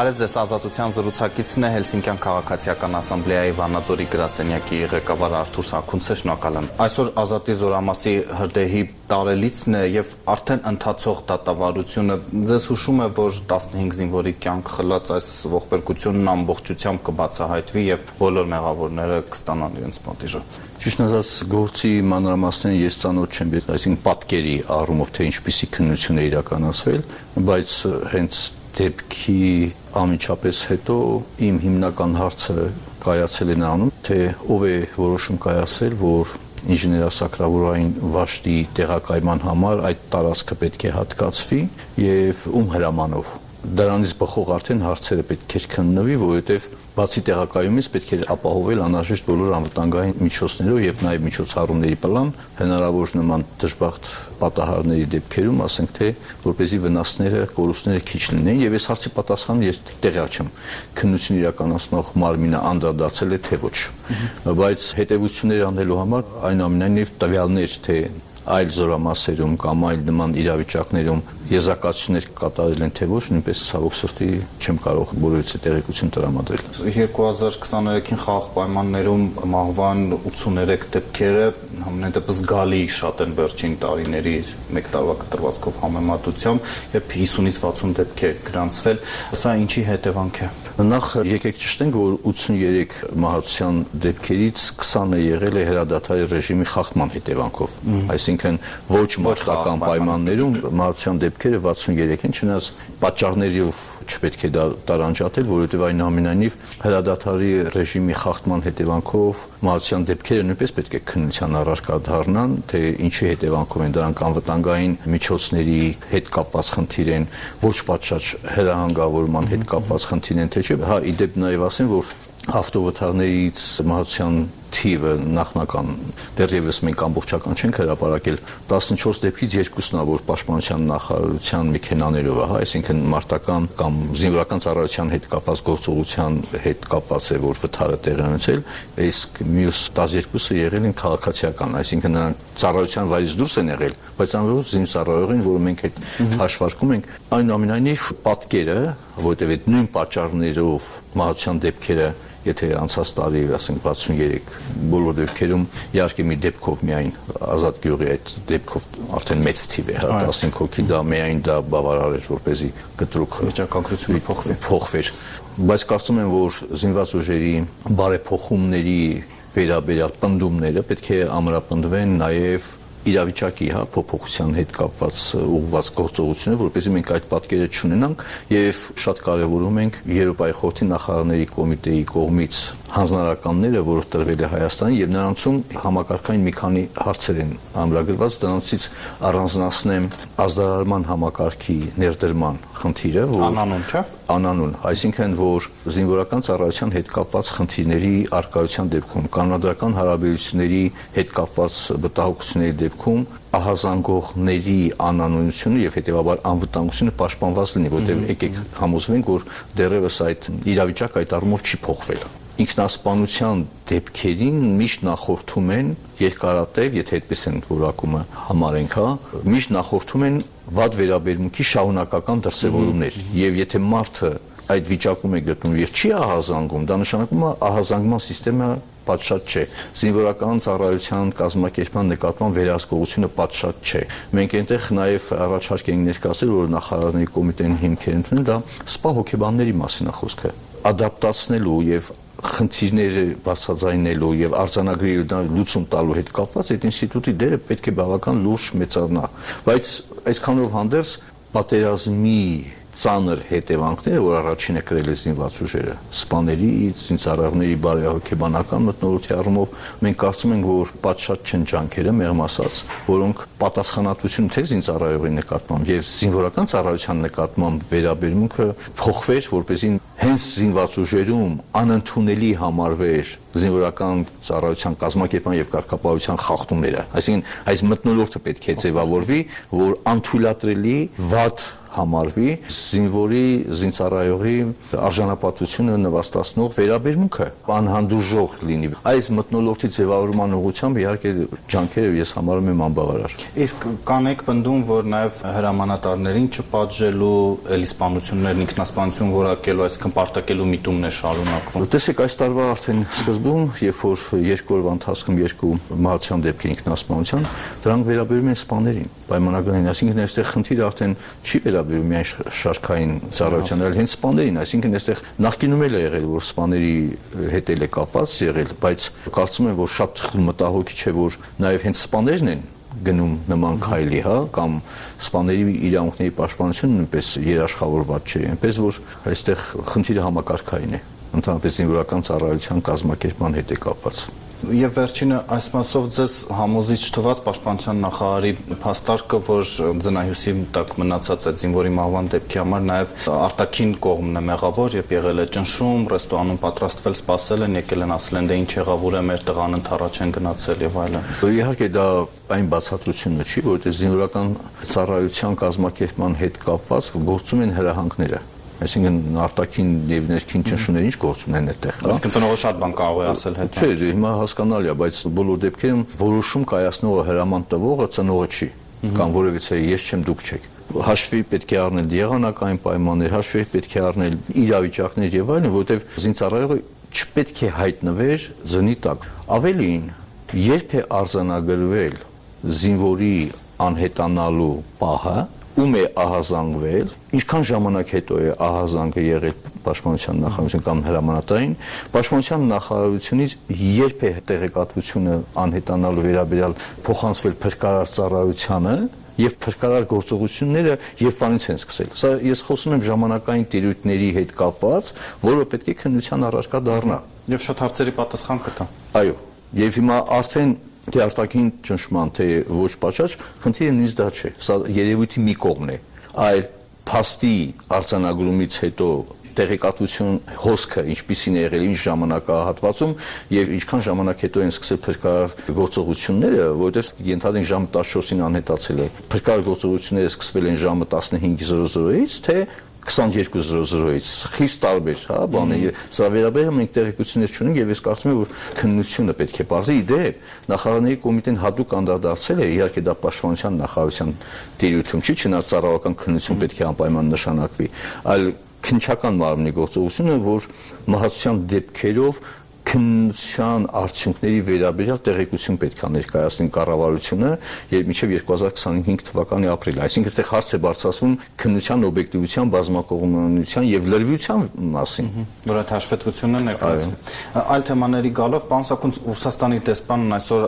Բարև ձեզ ազատության զրուցակիցն է Հելսինկյան քաղաքացիական ասամբլեայի Վանաձորի գրասենյակի ղեկավար Արթուր Սաքունցը, շնորհակալ եմ։ Այսօր Ազատի զորամասի հրդեհի տարելիցն է եւ արդեն ընթացող դատավարությունը ձեզ հուշում է, որ 15 զինվորի կյանք խլած այս ողբերգությունն ամբողջությամբ կբացահայտվի եւ բոլոր մեղավորները կստանան իրենց պատիժը։ Ճիշտ ասած, գործի մանրամասներին ես ծանոթ չեմ, այսինքն պատկերի առումով թե ինչպիսի քննություն է իրականացվել, բայց հենց դեպքի ամիջապես հետո իմ հիմնական հարցը կայացել է նրանում, թե ով է որոշում կայացել, որ ինժեներասակրավորային վաշտի տեղակայման համար այդ տարածքը պետք է հատկացվի եւ ում հրամանով դրանից բխող արդեն հարցերը պետք է քննվի, որովհետեւ բացի տեղակայումից պետք է ապահովել անհրաժեշտ բոլոր անվտանգային միջոցներով եւ նաեւ միջոցառումների պլան հնարավոր նման դժբախտ պատահարների դեպքերում, ասենք թե որպեսի վնասները, կորուստները քիչ լինեն եւ այս հարցի պատասխանը ես տեղյակ չեմ։ Քննություն իրականացնող մարմինը անդրադարձել է թե ոչ։ Բայց հետեւություններ անելու համար այնուամենայնիվ տվյալներ թե այլ զորամասերում կամ այլ նման իրավիճակներում եզակացություններ կատարել են թե ոչ, նույնպես ցավոք սրտի չեմ կարող բոլորից տեղեկություն տրամադրել։ 2023-ին խաղաղ պայմաններում մահվան 83 դեպքերը համենայն դեպս գալի շատ են վերջին տարիների 1 տարվա կտրվածքով համեմատությամբ, երբ 50-ից 60 դեպք է գրանցվել, սա ինչի հետևանք է։ Նախ եկեք ճշտենք, որ 83 մահացության դեպքերից 20-ը եղել է հրադադարի ռեժիմի խախտման հետևանքով։ Այսինքն ոչ մարտական պայմաններում մահացության դեպք դեպքերը 63 են, չնայած պատճառներով չպետք է դա տարանջատել, որովհետև այնուամենայնիվ հրադադարի ռեժիմի խախտման հետևանքով մահացության դեպքերը նույնպես պետք է քննության առարկա դառնան, թե ինչի հետևանքով են դրանք անվտանգային միջոցների հետ կապված խնդիր են, ոչ պատշաճ հրահանգավորման հետ կապված խնդիր են, թե չէ։ Հա, իդեպ նաև ասեմ, որ ավտովթարներից մահացության թիվը նախնական դեռևս մենք ամբողջական չենք հրապարակել 14 դեպքից երկուսն է որ պաշտպանության նախարարության մեքենաներով է, հա, այսինքն մարտական կամ զինվորական ծառայության հետ կապված գործողության հետ կապված է որ վթարը տեղի ունեցել, իսկ մյուս 12-ը եղել են քաղաքացիական, այսինքն նրանք ծառայության վայրից դուրս են եղել, բայց անվերջ զինծառայողին, որը մենք այդ հաշվարկում ենք, այնուամենայնիվ պատկերը, որտեղ այդ նույն պատճառներով մահացության դեպքերը եթե անցած տարի, ասենք 63 բոլոր դեպքերում իհարկե մի դեպքով միայն ազատ գյուղի այդ դեպքով արդեն մեծ թիվ է, հա 15 հոգի դա միայն դա բավարար էր, որպեսզի կտրուկ վիճակագրությունը փոխվի, փոխվեր։ Բայց կարծում եմ, որ զինված ուժերի բարեփոխումների վերաբերյալ պնդումները պետք է ամրապնդվեն նաև իրավիճակի, հա, փոփոխության հետ կապված ուղղված գործողությունը, որովհետեւ մենք այդ պատկերը չունենանք եւ շատ կարեւորում ենք Եվրոպայի խորհրդի նախարարների կոմիտեի կողմից հանձնարարականները, որը տրվել է Հայաստանին եւ նրանցում համակարգային մի քանի հարցեր են ամրագրված, դրանցից առանձնացնեմ ազդարարման համակարգի ներդրման խնդիրը, որ անանուն չէ անանուն, այսինքն որ զինվորական ծառայության հետ կապված խնդիրների արկայության դեպքում, կանոնադրական հարաբերությունների հետ կապված վտահությունների դեպքում ահազանգողների անանունությունը եւ հետեւաբար անվտանգությունը պաշտպանված լինի, որտեղ եկեք համոզվենք, որ դեռևս այդ իրավիճակը այդ առումով չի փոխվել ինքնասպանության դեպքերին միշտ նախորդում են երկարատև, եթե այդպես են որակումը համարենք, հա, միշտ նախորդում են վատ վերաբերմունքի շահունակական դրսևորումներ։ Եվ եթե մարդը այդ վիճակում է գտնում եւ չի ահազանգում, դա նշանակում է ահազանգման համակարգը պատշաճ չէ։ Զինվորական ծառայության կազմակերպման նկատմամբ վերահսկողությունը պատշաճ չէ։ Մենք այնտեղ նաև առաջարկ ենք ներկայացրել, որ նախարարների կոմիտեն հիմքեր ընդունել, դա սպա հոգեբանների մասին է խոսքը ադապտացնելու եւ խնդիրները բացաձայնելու եւ արձանագրելու լուծում տալու հետ կապված այդ ինստիտուտի դերը պետք է բավական լուրջ մեծանա բայց այսքանով հանդերձ պատերազմի ծանր հետևանքները, որ առաջինը կրել է զինված ուժերը, սպաների, զինծառայողների բարեհոգեբանական մտնոլորտի առումով, մենք կարծում ենք, որ պատշաճ չեն ջանքերը, մեղմ ասած, որոնք պատասխանատվություն թե զինծառայողի նկատմամբ եւ զինվորական ծառայության նկատմամբ վերաբերմունքը փոխվեր, որպեսզի հենց զինված ուժերում անընդունելի համարվեր զինվորական ծառայության կազմակերպման եւ կարգապահության խախտումները այսինքն այս մտնոլորտը պետք է ձևավորվի որ անթույլատրելի վատ համարվի զինվորի զինծառայողի արժանապատվությունը նվաստացնող վերաբերմունքը անհանդուրժող լինի այս մտնոլորտի ձևավորման ուղղությամբ իհարկե ջանքերը ես համարում եմ անբավարար իսկ կանեք բնդում որ նաև հրամանատարներին չպատժելու էլի սպանություններն ինքնասպանություն որակելու այսինքն պարտակելու միտումն է շարունակվում տեսեք այս տարվա արդեն սկզբում երբ որ երկու օրվա ընթացքում երկու մահացան դեպքեր ինքնասպանության դրանք վերաբերում են սպաներին պայմանագրային այսինքն այստեղ խնդիրը արդեն չի վերաբերում վերաբերում միայն շարքային ծառայության, այլ հենց սպաներին, այսինքն այստեղ նախկինում էլ է եղել, որ սպաների հետ էլ է կապված եղել, բայց կարծում եմ, որ շատ մտահոգի չէ, որ նաև հենց սպաներն են գնում նման քայլի, հա, կամ սպաների իրավունքների պաշտպանությունը նույնպես երաշխավորված չէ, այնպես որ այստեղ խնդիրը համակարգային է ընդհանրապես զինվորական ծառայության կազմակերպման հետ է կապված։ Եվ վերջինը այս մասով ձեզ համոզիչ թված պաշտպանության նախարարի փաստարկը, որ ձնահյուսի տակ մնացած է զինվորի մահվան դեպքի համար նաև արտաքին կողմն է մեղավոր, եւ եղել է ճնշում, ռեստորանում պատրաստվել, սпасել են, եկել են ասել են դե ինչ եղավ ուրեմն մեր տղան ընթառաջ են գնացել եւ այլն։ Իհարկե դա այն բացատրությունը չի, որտեղ զինվորական ծառայության կազմակերպման հետ կապված գործում են հրահանգները Այսինքն արտաքին եւ ներքին ճնշումները ինչ գործ ունեն այդտեղ, հա։ Իսկ ծնողը շատ բան կարող է ասել հետ։ Չէ, հիմա հասկանալի է, բայց բոլոր դեպքերում որոշում կայացնողը հրաման տվողը ծնողը չի կամ որևիցե ես չեմ դուք չեք հաշվի պետք է առնել եղանակային պայմաններ, հաշվի պետք է առնել իրավիճակներ եւ այլն, որովհետեւ զինծառայողը չպետք է հայտնվեր զնի տակ։ Ավելին, երբ է արձանագրվել զինվորի անհետանալու պահը, ում է ահազանգվել, ինչքան ժամանակ հետո է ահազանգը եղել Պաշտպանության նախարարություն կամ հրամանատարին, Պաշտպանության նախարարությունից երբ է տեղեկատվությունը անհետանալու վերաբերյալ փոխանցվել փրկարար ծառայությանը, եւ փրկարար գործողությունները երբանից են սկսել։ Սա ես խոսում եմ ժամանակային տիրույթների հետ կապված, որը պետք է քննության առարկա դառնա։ Եվ շատ հարցերի պատասխան կտա։ Այո, եւ հիմա արդեն թե արտաքին ճնշման, թե ոչ պատշաճ, խնդիրը նույնիսկ դա չէ։ Սա երևույթի մի կողմն է, այլ փաստի արձանագրումից հետո տեղեկատվություն հոսքը ինչպիսին է եղել ինչ ժամանակահատվածում եւ ինչքան ժամանակ հետո են սկսել փրկարար գործողությունները, որովհետեւ ենթադրենք ժամը 14-ին անհետացել է։ Փրկարար գործողությունները սկսվել են ժամը 15:00-ից, թե 22:00-ից խիստ տարբեր, հա, բանը։ Սա վերաբերում մենք տեղեկություններ չունենք եւ ես կարծում եմ, որ քննությունը պետք է բարձի իդեպ նախարարների կոմիտեն հadoop անդրադարձել է, իհարկե դա պաշտպանության նախարարության տիրույթում չի, չնայած ծառայական քննություն պետք է անպայման նշանակվի, այլ քնչական մարմնի գործողությունը, որ մահացության դեպքերով քննության արդյունքների վերաբերյալ տեղեկություն պետք է ներկայացնի կառավարությունը եւ մինչեւ 2025 թվականի ապրիլ։ Այսինքն այդտեղ հարց է բարձրացվում քննության օբյեկտիվության, բազմակողմանության եւ լրիվության մասին, որ այդ հաշվետվությունը ներկայացվի։ Այլ թեմաների գալով պարոն Սակուն Ռուսաստանի դեսպանն այսօր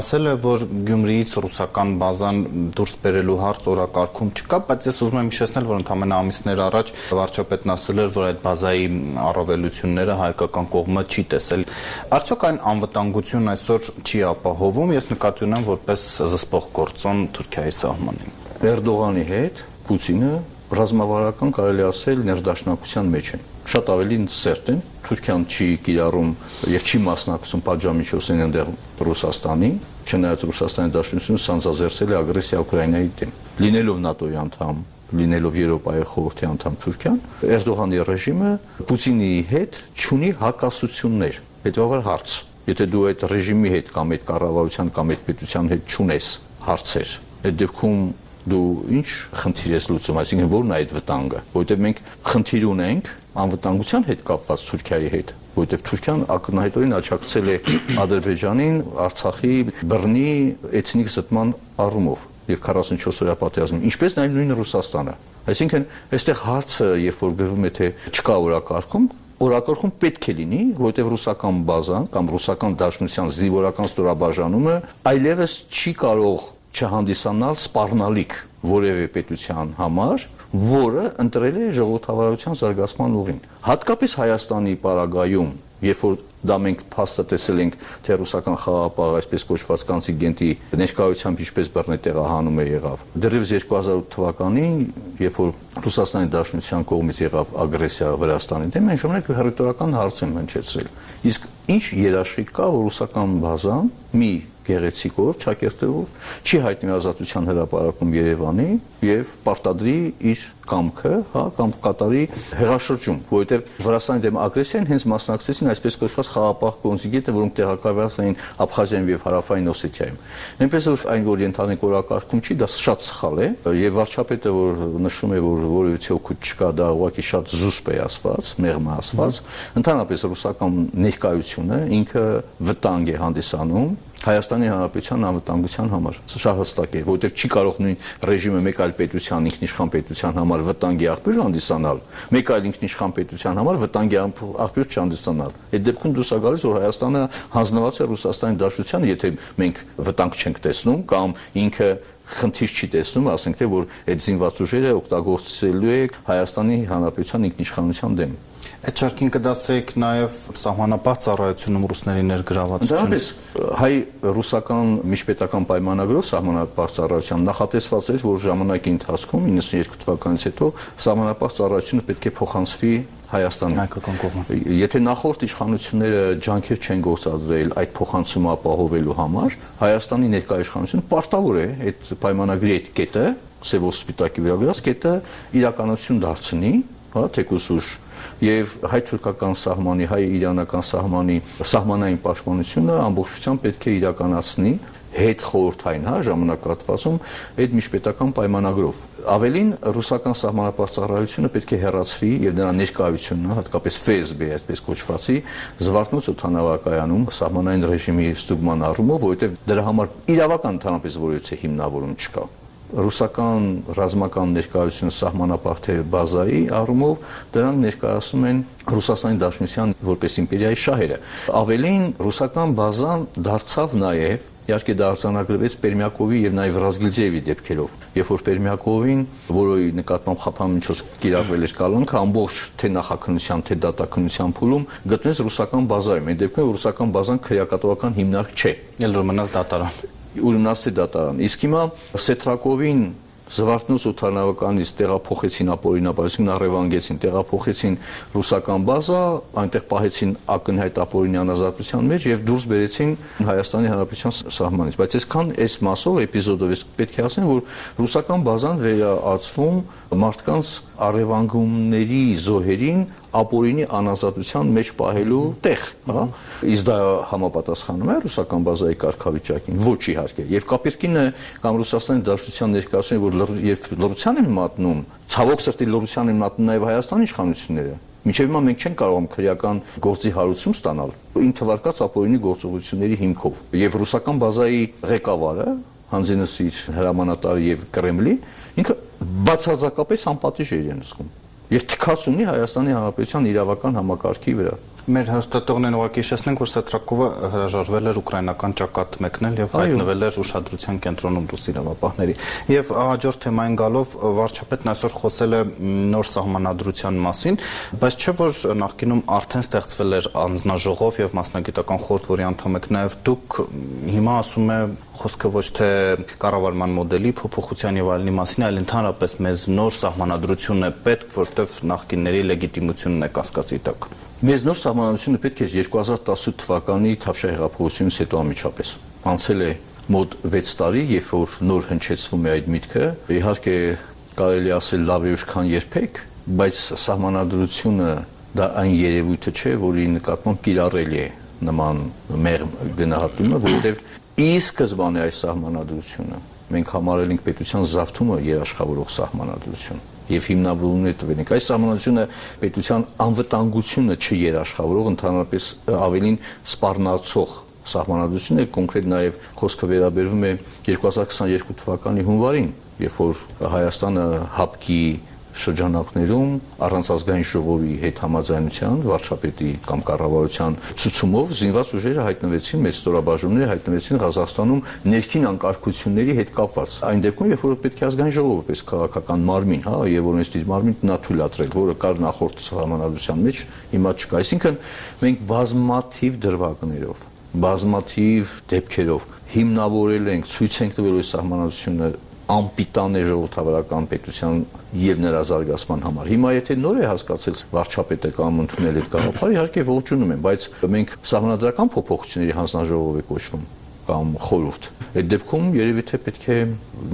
ասել է, որ Գյումրիից ռուսական բազան դուրս բերելու հարց օրակարգում չկա, բայց ես ուզում եմ հիշեցնել, որ ընդամենը ամիսներ առաջ վարչապետն ասել էր, որ այդ բազայի առավելությունները հայկական կողմը չի տեսել ասել։ Արդյոք այն անվտանգություն այսօր չի ապահովում, ես նկատի ունեմ որպես զսպող գործոն Թուրքիայի սահմանին։ Էրդողանի հետ Պուտինը ռազմավարական կարելի ասել ներդաշնակության մեջ են շատ ավելի սերտ են Թուրքիան չի կիրառում եւ չի մասնակցում պատժամիջոցին այնտեղ Ռուսաստանի չնայած Ռուսաստանի Դաշնությունը սանձազերծել է ագրեսիա Ուկրաինայի դեմ լինելով ՆԱՏՕ-ի անդամ լինելով Եվրոպայի խորհրդի անդամ Թուրքիան, Էրդողանի ռեժիմը Պուտինի հետ ճունի հակասություններ հետևաբար հարց եթե դու այդ ռեժիմի հետ կամ այդ կառավարության կամ այդ պետության հետ ճունես հարցեր այդ դեպքում դու ինչ խնդիր ես լուծում, այսինքն ո՞րն է այդ վտանգը, որովհետև մենք խնդիր ունենք անվտանգության հետ կապված Թուրքիայի հետ, որովհետև Թուրքիան ակնհայտորեն աչակցել է Ադրբեջանին Արցախի բռնի էթնիկ զտման առումով եւ 44 օրյա պատերազմին, ինչպես նաեւ նույն Ռուսաստանը։ Այսինքն, այստեղ հարցը, երբ որ գրվում է թե չկա օրակարգում, օրակարգում պետք է լինի, որովհետև ռուսական բազան կամ ռուսական դաշնության զինվորական ստորաբաժանումը այլևս չի կարող չհանդիսանալ սպառնալիք որևէ պետության համար, որը ընտրել է ժողովրդավարության զարգացման ուղին։ Հատկապես Հայաստանի պարագայում, երբ որ Դա մենք փաստը տեսել ենք թե ռուսական խաղապահ այսպես կոչված կոնտինգենտի ներկայությամբ ինչպես բռնե տեղահանումը եղավ։ Դեռևս 2008 թվականին, երբ որ Ռուսաստանի Դաշնության կողմից եղավ ագրեսիա Վրաստանի դեմ, այն ժամանակ հերիտորական հարց եմ հնչեցրել։ Իսկ ինչ երաշխիք կա, որ ռուսական բազան մի գեղեցիկ օր ճակերտեոր չի հայտնի ազատության հրապարակում Երևանի եւ պարտադրի իր կամքը, հա, կամ կատարի հեղաշրջում, որովհետեւ Վրաստանի դեմ ագրեսիան հենց մասնակցեցին այսպես կոչված խաղապահ կոնզիգենտը, որոնք տեղակայված էին Աբխազիայում եւ Հարավային Օսեթիայում։ Նույնպես որ այն որ ենթանեք օրակարգում չի, դա շատ սխալ է եւ վարչապետը որ նշում է որ որևիցե օգուտ չկա, դա ուղղակի շատ զուսպ է ասված, մեղմ է ասված, ընդհանրապես ռուսական ներկայությունը ինքը վտանգ է հանդիսանում Հայաստանի Հանրապետության անվտանգության համար։ Սա հստակ է, որովհետև չի կարող նույն ռեժիմը մեկ այլ պետության ինքնիշխան պետության համար վտանգի աղբյուր հանդիսանալ, մեկ այլ ինքնիշխան պետության համար վտանգի աղբյուր չհանդիսանալ։ Այդ դեպքում դուրս է գալիս, որ Հայաստանը հանձնված է Ռուսաստանի Դաշնությանը, եթե մենք վտանգ չենք տեսնում կամ ինքը խնդիր չի տեսնում, ասենք թե որ այդ զինված ուժերը օգտագործելու է Հայաստանի Հանրապետության ինքնիշխանության դեմ։ Այդ շարքին կդասեք նաև սահմանապահ ծառայությունում ռուսների ներգրավվածությունը։ Դրանից հայ-ռուսական միջպետական պայմանագրով սահմանապահ ծառայության նախատեսված էր, որ ժամանակի ընթացքում 92 թվականից հետո սահմանապահ ծառայությունը պետք է փոխանցվի Հայաստանի հայկական կողմը։ Եթե նախորդ իշխանությունները ջանքեր չեն գործադրել այդ փոխանցումը ապահովելու համար, Հայաստանի ներկայ իշխանությունը պարտավոր է այդ պայմանագրի այդ կետը, սևով սպիտակի վրա գրած կետը իրականություն դարձնի, հա, թեկուս ուժ եւ հայ-թուրքական սահմանի, հայ-իրանական սահմանի սահմանային պաշտպանությունը ամբողջությամբ պետք է իրականացնի հետ խորհրդային, հա, ժամանակատվածում այդ միջպետական պայմանագրով։ Ավելին ռուսական սահմանապահ ծառայությունը պետք է հերացվի եւ դրա ներկայությունը, հատկապես ՖՍԲ, այսպես կոչվածի, զվարթնոց օթանավակայանում սահմանային ռեժիմի ստուգման առումով, որովհետեւ դրա համար իրավական ընդհանրապես որևէ հիմնավորում չկա ռուսական ռազմական ներկայությունը սահմանապահ բազայի առումով դրանք ներկայացնում են Ռուսաստանի Դաշնության որպես իմպերիայի շահերը։ Ավելին ռուսական բազան դարձավ նաև իհարկե դա արձանագրվեց Պերմյակովի եւ նաեւ Ռազգիլձեևի դեպքերով։ Երբ որ Պերմյակովին, որի նկատմամբ խափամիջոց կիրառվել էր կալանքը, ամբողջ թե նախաքննության, թե դատաքննության փուլում գտնվեց ռուսական բազայում։ Այդ դեպքում ռուսական բազան քրեակատողական հիմնարկ չէ։ որ մնաց դատարան ուրնասի դատարան։ Իսկ հիմա Սետրակովին Զվարթնոց օթանավականից տեղափոխեցին ապօրինաբար, առևանգեցին, տեղափոխեցին ռուսական բազա, այնտեղ պահեցին ակնհայտ ապօրինյան ազատության մեջ եւ դուրս բերեցին Հայաստանի Հանրապետության սահմանից։ Բայց այսքան այս մասով էպիզոդով ես պետք է ասեմ, որ ռուսական բազան վերաածվում մարդկանց առևանգումների զոհերին ապօրինի անազատության մեջ պահելու տեղ, հա։ Իսկ դա համապատասխանում է ռուսական բազայի կարգավիճակին։ Ոչ իհարկե։ Եվ Կապիրկինը կամ Ռուսաստանի Դաշնության ներկայացնում որ երբ լրության են մատնում, ցավոք սրտի լրության են մատնում նաև Հայաստանի իշխանությունները։ Մինչև հիմա մենք չենք կարող քրեական գործի հարություն ստանալ ինթվարկած ապօրինի գործողությունների հիմքով։ Եվ ռուսական բազայի ղեկավարը հանձինս իր հրամանատարը եւ Կրեմլի ինքը բացարձակապես անպատիժ է իրեն զգում եւ թքած ունի Հայաստանի Հանրապետության իրավական համակարգի վրա։ Մեր հաստատողներն ուղղակի հիշեցնենք, որ Սետրակովը հրաժարվել էր ուկրաինական ճակատ մեկնել եւ հայտնվել էր ուշադրության կենտրոնում ռուս իրավապահների։ Եվ հաջորդ թեմային գալով վարչապետն այսօր խոսել է նոր սահմանադրության մասին, բայց չէ որ նախկինում արդեն ստեղծվել էր անձնաժողով եւ մասնագիտական խորհուրդ, որի անդամ եք նաեւ դուք հիմա ասում է խոսքը ոչ թե կառավարման մոդելի փոփոխության եւ այլնի մասին, այլ ընդհանրապես մեզ նոր սահմանադրություն է պետք, որտեղ նախկինների լեգիտիմությունն է կասկածի տակ։ Մեզ նոր սահմանադրությունը պետք էր 2018 թվականի Թավշա հեղափոխությունից հետո ամիջապես։ Անցել է մոտ 6 տարի, երբ որ նոր հնչեցվում է այդ միտքը։ Իհարկե կարելի ասել լավ է ուշ քան երբեք, բայց սահմանադրությունը դա այն երևույթը չէ, որի նկատմամբ կիրառելի է նման մեղմ գնահատումը, որովհետև ի սկզբանե այս սահմանադրությունը մենք համարել ենք պետության զավթումը երաշխավորող սահմանադրություն եւ հիմնավորումներ տվել ենք։ Այս սահմանությունը պետության անվտանգությունը չերաշխավորող ընդհանրապես ավելին սպառնացող սահմանադրություն է կոնկրետ նաև խոսքը վերաբերվում է 2022 թվականի հունվարին, երբ որ Հայաստանը հապկի շրջանակներում առանց ազգային ժողովի հետ համաձայնության վարչապետի կամ կառավարության ցուցումով զինված ուժերը հայտնվեցին մեծ ստորաբաժանումները հայտնվեցին Ղազախստանում ներքին անկարգությունների հետ կապված այն դեպքում երբ որ պետք է ազգային ժողովը պես քաղաքական մարմին հա եւ օրենսդիր մարմին նա թույլատրել որը կար նախորդ համանadrության մեջ հիմա չկա այսինքն մենք բազմաթիվ դրվագներով բազմաթիվ դեպքերով հիմնավորել ենք ցույց ենք տվել որ սահմանադրությունը անպիտան է ժողովրդավարական պետության եւ նրա զարգացման համար։ Հիմա եթե նոր է հասկացել վարչապետը կամ ընդունել այդ գաղափարը, իհարկե ողջունում եմ, բայց մենք սահմանադրական փոփոխությունների հանձնաժողով է կոչվում կամ խորհուրդ։ Այդ դեպքում երևի թե պետք է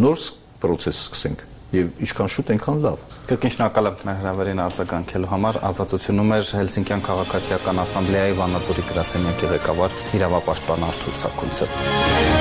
նոր process սկսենք եւ ինչքան շուտ այնքան լավ։ Կրկին շնորհակալ եմ մեր հրավերին արձագանքելու համար։ Ազատությունում էր Հելսինկյան քաղաքացիական ասամբլեայի Վանաձորի գրասենյակի ղեկավար իրավապաշտպան Արթուր Սաքունցը։